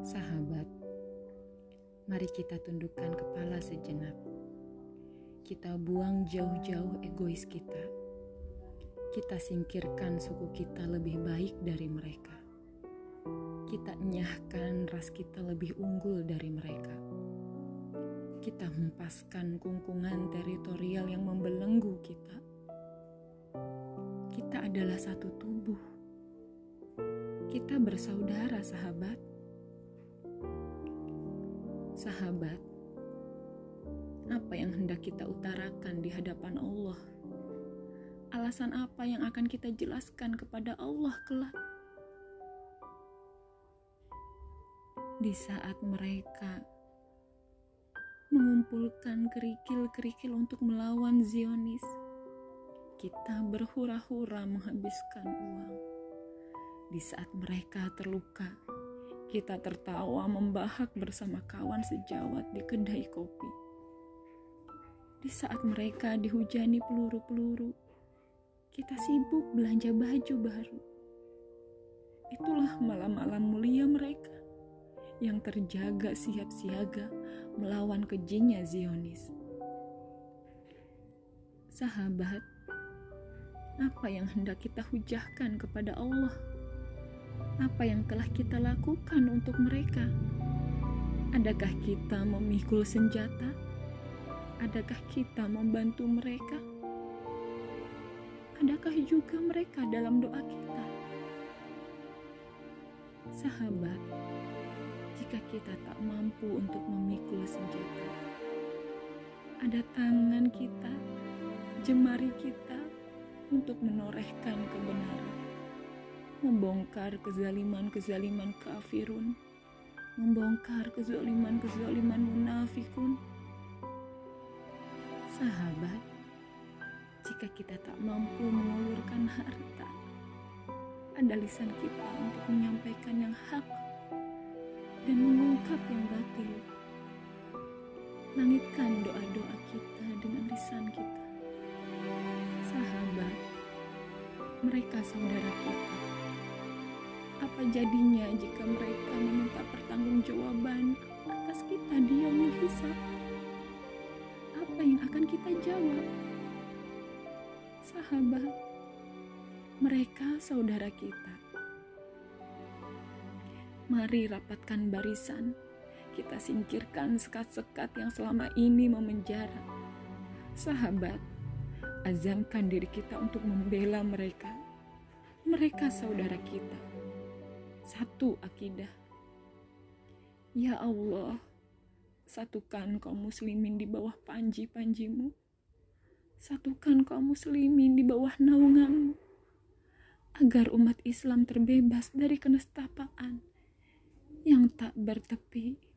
Sahabat, mari kita tundukkan kepala sejenak. Kita buang jauh-jauh egois kita. Kita singkirkan suku kita lebih baik dari mereka. Kita enyahkan ras kita lebih unggul dari mereka. Kita hempaskan kungkungan teritorial yang membelenggu kita. Kita adalah satu tubuh. Kita bersaudara, sahabat Sahabat, apa yang hendak kita utarakan di hadapan Allah? Alasan apa yang akan kita jelaskan kepada Allah kelak? Di saat mereka mengumpulkan kerikil-kerikil untuk melawan Zionis, kita berhura-hura menghabiskan uang. Di saat mereka terluka, kita tertawa membahak bersama kawan sejawat di kedai kopi. Di saat mereka dihujani peluru-peluru, kita sibuk belanja baju baru. Itulah malam-malam mulia mereka yang terjaga siap siaga melawan kejinya Zionis. Sahabat, apa yang hendak kita hujahkan kepada Allah? Apa yang telah kita lakukan untuk mereka? Adakah kita memikul senjata? Adakah kita membantu mereka? Adakah juga mereka dalam doa kita? Sahabat, jika kita tak mampu untuk memikul senjata, ada tangan kita, jemari kita untuk menorehkan kebenaran membongkar kezaliman-kezaliman kafirun, membongkar kezaliman-kezaliman munafikun. Sahabat, jika kita tak mampu mengulurkan harta, ada lisan kita untuk menyampaikan yang hak dan mengungkap yang batil. Langitkan doa-doa kita dengan lisan kita. Sahabat, mereka saudara kita apa jadinya jika mereka meminta pertanggungjawaban atas kita dia hisab? Apa yang akan kita jawab? Sahabat, mereka saudara kita. Mari rapatkan barisan, kita singkirkan sekat-sekat yang selama ini memenjara. Sahabat, azamkan diri kita untuk membela mereka. Mereka saudara kita satu akidah. Ya Allah, satukan kaum muslimin di bawah panji-panjimu. Satukan kaum muslimin di bawah naunganmu. Agar umat Islam terbebas dari kenestapaan yang tak bertepi